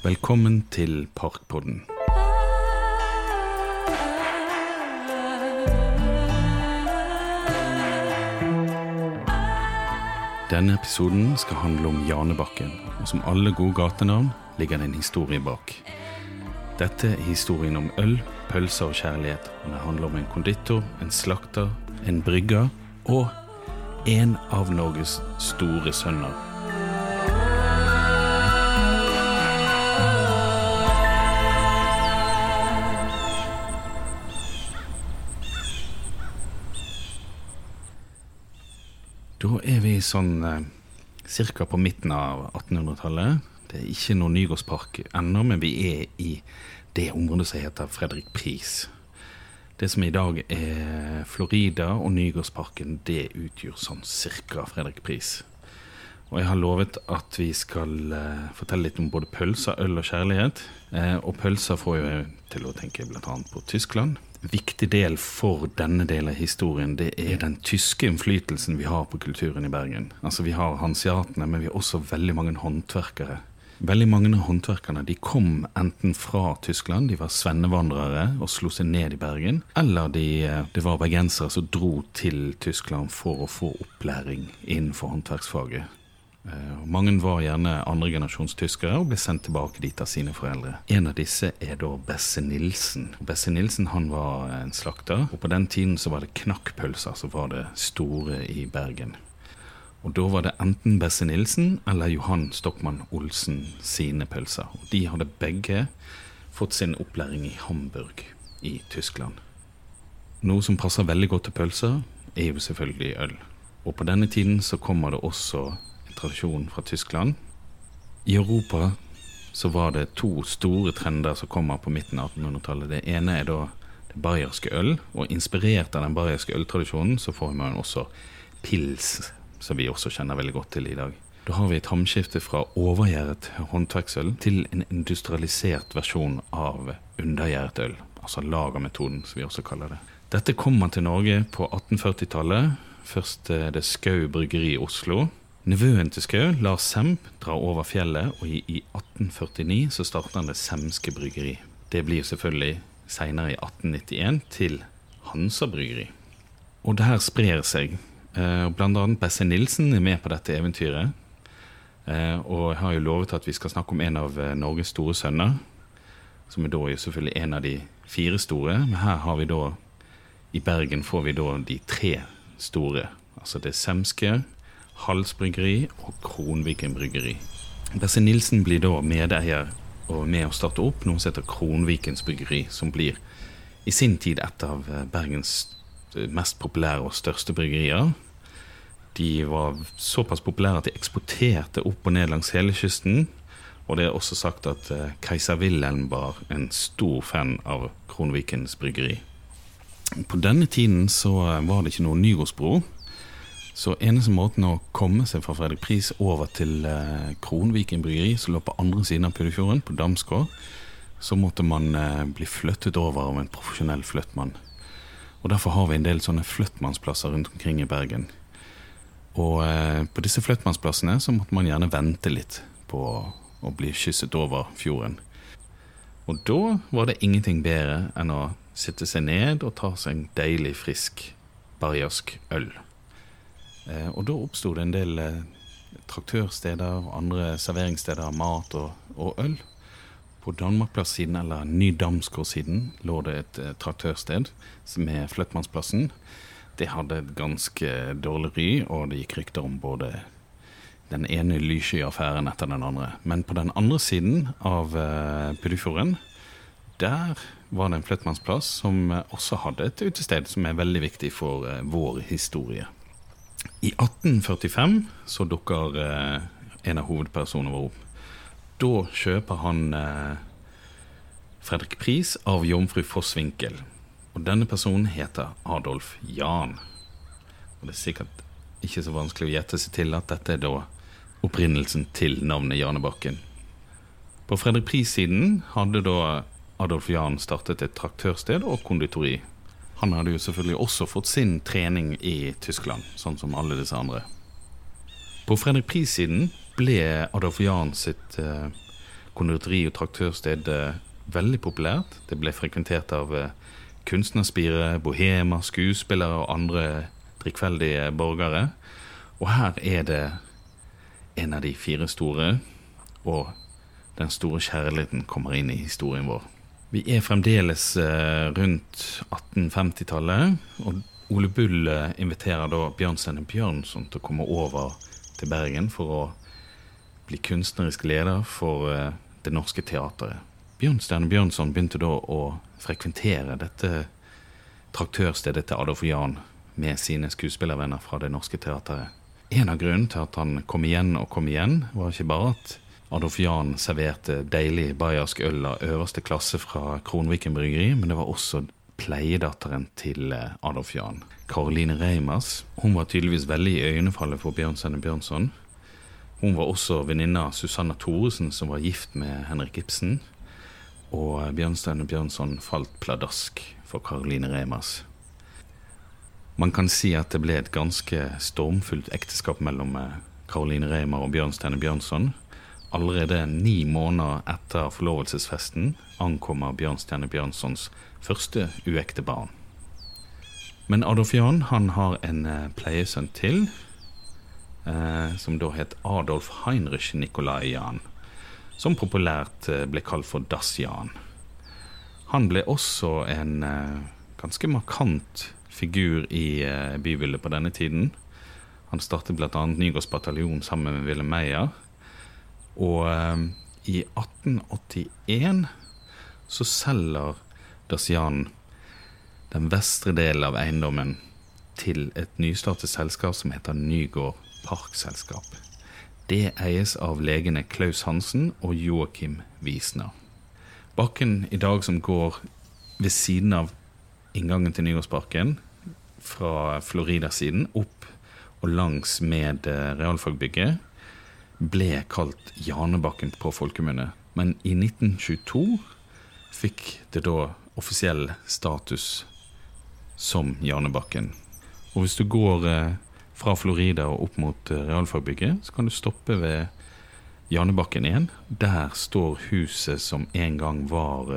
Velkommen til Parkpodden. Denne episoden skal handle om Janebakken, og som alle gode gatenavn ligger det en historie bak. Dette er historien om øl, pølser og kjærlighet, og det handler om en konditor, en slakter, en brygger og en av Norges store sønner. Sånn eh, cirka på midten av 1800-tallet. Det er ikke noen Nygårdspark ennå, men vi er i det området som heter Fredrik Pris. Det som i dag er Florida og Nygårdsparken, det utgjør sånn cirka Fredrik Pris. Og jeg har lovet at vi skal eh, fortelle litt om både pølser, øl og kjærlighet. Eh, og pølser får jo til å tenke bl.a. på Tyskland. Viktig del for denne delen av historien det er den tyske innflytelsen vi har på kulturen i Bergen. Altså Vi har hansiatene, men vi har også veldig mange håndverkere. Veldig mange av håndverkerne de kom enten fra Tyskland, de var svennevandrere og slo seg ned i Bergen, eller de, eh, det var bergensere som dro til Tyskland for å få opplæring innenfor håndverksfaget. Eh, mange var gjerne andregenerasjons tyskere og ble sendt tilbake dit av sine foreldre. En av disse er da Besse Nilsen. Besse Nilsen han var en slakter, og på den tiden så var det knakkpølser som var det store i Bergen. Og da var det enten Besse Nilsen eller Johan Stockmann Olsen sine pølser. Og de hadde begge fått sin opplæring i Hamburg i Tyskland. Noe som passer veldig godt til pølser, er jo selvfølgelig øl. Og på denne tiden så kommer det også tradisjon fra Tyskland. I Europa så var det to store trender som kommer på midten av 1800-tallet. Det ene er da det bayerske øl, og inspirert av den bayerske øltradisjonen så får man også pils, som vi også kjenner veldig godt til i dag. Da har vi et hamskifte fra overgjæret håndverksøl til en industrialisert versjon av undergjæret øl. Altså lagermetoden, som vi også kaller det. Dette kommer til Norge på 1840-tallet. Først det Skau bryggeri i Oslo. Nevøen til Skau, Lars Sem, drar over fjellet, og i, i 1849 så starter han Det Semske Bryggeri. Det blir selvfølgelig seinere i 1891 til Hansa Bryggeri. Og det her sprer seg. Eh, blant annet Besse Nilsen er med på dette eventyret. Eh, og jeg har jo lovet at vi skal snakke om en av eh, Norges store sønner. Som er da selvfølgelig en av de fire store. Men her har vi da I Bergen får vi da de tre store. Altså det Semske, Hals bryggeri og Kronviken bryggeri. Besse Nilsen blir da medeier og med å starte opp noe som heter Kronvikens bryggeri, som blir i sin tid et av eh, Bergens eh, mest populære og største bryggerier. De var såpass populære at de eksporterte opp og ned langs hele kysten. Og det er også sagt at eh, keiser Wilhelm var en stor fan av Kronvikens bryggeri. På denne tiden så var det ikke noe Nygårdsbro. Så eneste måten å komme seg fra Fredrik Pris over til eh, Kronviken bryggeri, som lå på andre siden av Puddefjorden, på Damsgård, så måtte man eh, bli flyttet over av en profesjonell flyttmann. Og Derfor har vi en del sånne flyttmannsplasser rundt omkring i Bergen. Og eh, på disse flyttmannsplassene så måtte man gjerne vente litt på å bli kysset over fjorden. Og da var det ingenting bedre enn å sitte seg ned og ta seg en deilig, frisk bayersk øl. Eh, og da oppsto det en del eh, traktørsteder og andre serveringssteder av mat og, og, øl. På Danmarkplass-siden, eller Nydamsgård-siden, lå det et eh, traktørsted med Fløttmannsplassen. Det hadde et ganske dårlig ry, og det gikk rykter om både den ene lyssky affæren etter den andre. Men på den andre siden av uh, Puddefjorden, der var det en fløttmannsplass som også hadde et utested som er veldig viktig for vår historie. I 1845 så dukker eh, en av hovedpersonene våre opp. Da kjøper han eh, Fredrik Pris av jomfru Fossvinkel. Og denne personen heter Adolf Jan. Og det er sikkert ikke så vanskelig å gjette seg til at dette er da opprinnelsen til navnet Janebakken. På Fredrik Pris-siden hadde da Adolf Jan startet et traktørsted og konditori han hadde jo selvfølgelig også fått sin trening i Tyskland, sånn som alle disse andre. På Fredrik Pris-siden ble Adolf Jahn sitt eh, konditori og traktørsted eh, veldig populært. Det ble frekventert av eh, kunstnerspire, bohemer, skuespillere og andre drikkfeldige borgere. Og her er det en av de fire store, og den store kjærligheten kommer inn i historien vår. Vi er fremdeles eh, rundt 1850-tallet, og Ole Bull eh, inviterer da Bjørnstjerne Bjørnson til å komme over til Bergen for å bli kunstnerisk leder for eh, Det Norske Teatret. Bjørnstjerne Bjørnson begynte da å frekventere dette traktørstedet til Adolf Jahn med sine skuespillervenner fra Det Norske Teatret. En av grunnene til at han kom igjen og kom igjen, var ikke bare at Adolf Jahn serverte deilig bayersk øl av øverste klasse fra Kronviken bryggeri, men det var også pleiedatteren til eh, Adolf Jahn. Karoline Reimers hun var tydeligvis veldig i øynefallet for Bjørnstjerne Bjørnson. Hun var også venninna Susanna Thoresen, som var gift med Henrik Ibsen. Og Bjørnstjerne Bjørnson falt pladask for Karoline Reimers. Man kan si at det ble et ganske stormfullt ekteskap mellom Caroline eh, Reimer og Bjørnstjerne Bjørnson. Allerede ni måneder etter forlovelsesfesten ankommer Bjørnstjerne Bjørnsons første uekte barn. Men Adolf Jan han har en eh, pleiesønn til, eh, som da het Adolf Heinrich Nikolai Jan, Som populært eh, ble kalt for Das Jan. Han ble også en eh, ganske markant figur i eh, bybildet på denne tiden. Han startet bl.a. Nygårds bataljon sammen med Wilhelm Meyer. Og eh, i 1881 så selger Dacian den vestre delen av eiendommen til et nystartet selskap som heter Nygård Parkselskap. Det eies av legene Klaus Hansen og Joakim Wiesner. Bakken i dag som går ved siden av inngangen til Nygårdsparken, fra Florida-siden opp og langs med eh, realfagbygget ble kalt Janebakken på folkemunne. Men i 1922 fikk det da offisiell status som Janebakken. Og hvis du går eh, fra Florida og opp mot eh, realfagbygget, så kan du stoppe ved Janebakken igjen. Der står huset som en gang var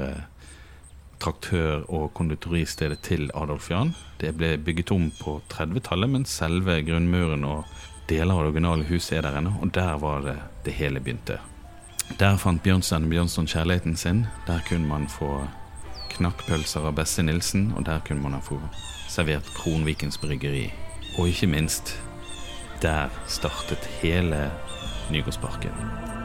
traktør- og konditoristedet til Adolf Jahn. Det ble bygget om på 30-tallet, men selve grunnmuren og deler av det originale huset er der ennå, og der var det det hele begynte. Der fant Bjørnstjerne Bjørnson kjærligheten sin. Der kunne man få knakkpølser av Besse Nilsen, og der kunne man få servert Kronvikens bryggeri. Og ikke minst, der startet hele Nygårdsparken.